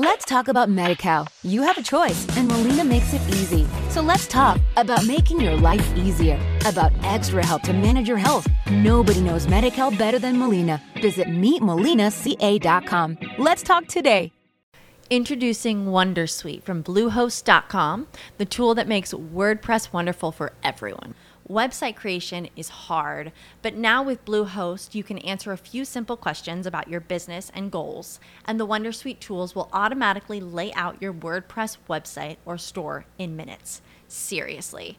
Let's talk about MediCal. You have a choice, and Molina makes it easy. So let's talk about making your life easier, about extra help to manage your health. Nobody knows MediCal better than Molina. Visit meetmolinaca.com. Let's talk today. Introducing Wondersuite from Bluehost.com, the tool that makes WordPress wonderful for everyone. Website creation is hard, but now with Bluehost, you can answer a few simple questions about your business and goals, and the Wondersuite tools will automatically lay out your WordPress website or store in minutes. Seriously.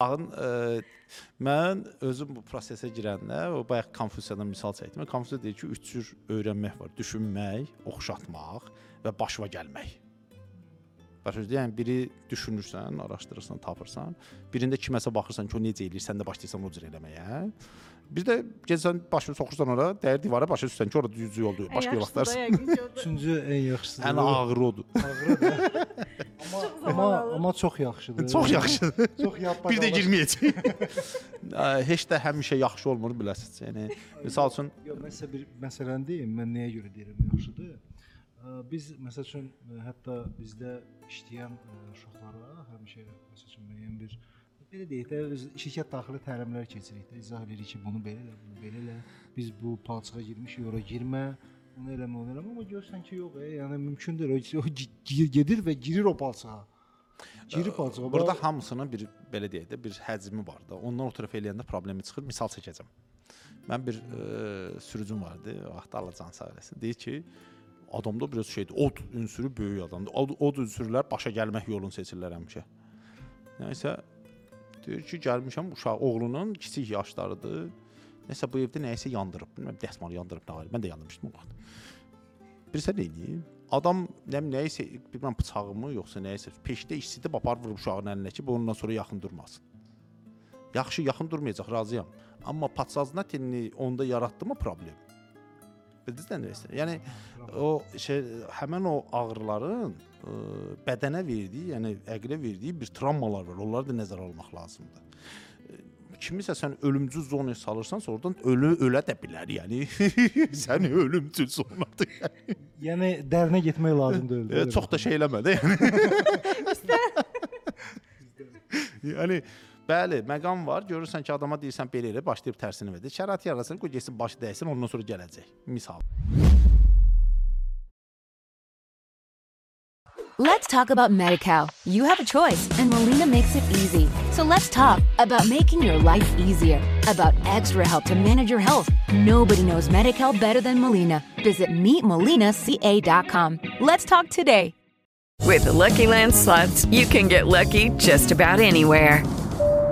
Baxın, mən özüm bu prosesə girəndə o bayaq Konfusiyadan misal çəkdim. Konfusiya deyir ki, üç cür öyrənmək var: düşünmək, oxşatmaq və başva gəlmək. Başa düşdün? Yəni biri düşünürsən, araşdırırsan, tapırsan. Birində kiməsə baxırsan ki, o necə eləyir, sən də başlayırsan o cür eləməyə. Bir də gəlsən başını soxursan ora, dəyər divara başa düşsən ki, orada düz yoldur. Başqa yol axtarsan. Üçüncü ən yaxşısı. Ən ağırı odur. Amma amma amma çox yaxşıdır. Çox yaxşıdır. Çox yapma. Bir də girməyəcək. Heç də həmişə yaxşı olmur biləsiniz. Yəni misal üçün Yox, mən sizə bir məsələni deyim. Mən nəyə görə deyirəm yaxşıdır? Ə, Biz məsəl üçün ə, hətta bizdə işləyən ə, uşaqlara həmişə məsəl üçün müəyyən bir belə deyək də öz şirkət daxili təlimlər keçirik də, izah edirik ki, bunu belə elə, bunu belə elə. Biz bu palçığa girmişik, ora girmə, bunu eləmə, onu eləmə. Amma görsən ki, yox, e, yəni mümkün deyil. O, o gedir və girir o palçığa. Girir palçığa. Burada hamısının bir belə deyək də bir həcmi var da. Ondan o tərəf eləyəndə problemi çıxır. Misal çəkəcəm. Mən bir e, sürücüm vardı, vaxt Allah can sağ eləsin. Deyir ki, adamda biraz şeydir. Od ünsürü böyük adamdır. Od, od ünsürlər başa gəlmək yolunu seçirlər həmişə. Nəysə deyir ki, gəlmişəm uşaq oğlunun kiçik yaşlarıdır. Nəsə bu evdə nəyisə yandırıb. Bilmirəm, dəsmal yandırıb nə var. Mən də yandırmışdım o vaxt. Birsə nə edeyim? Adam neyse nə nəyisə bilmirəm bıçağımı yoxsa nəyisə peşdə işçidir, papar vurub uşağın əlinə ki, bu ondan sonra yaxın durmasın. Yaxşı, yaxın durmayacaq, razıyam. Amma patsaznatini onda yaratdı mı problem? Bildiniz nə demək istəyirəm? Yəni o şey həmin o ağrıların ə, bədənə verdiyi, yəni əqlə verdiyi bir travmalar var. Onları da nəzərə almaq lazımdır. Kimisə sən ölümcül zonaya salırsansa, oradan ölü ölə də bilər. Yəni sən ölümcül zonadır. yəni dərinə getmək lazım deyil. E, çox da şey eləmə də. Yəni. yəni bəli, məqam var. Görürsən ki, adama deyirsən belə elə, başlayıb tərsini verir. Şərait yaratsın, qoy getsin başı dəysin, ondan sonra gələcək. Misal. Let's talk about MediCal. You have a choice, and Molina makes it easy. So let's talk about making your life easier, about extra help to manage your health. Nobody knows MediCal better than Molina. Visit meetmolinaca.com. Let's talk today. With the Lucky Land slots, you can get lucky just about anywhere.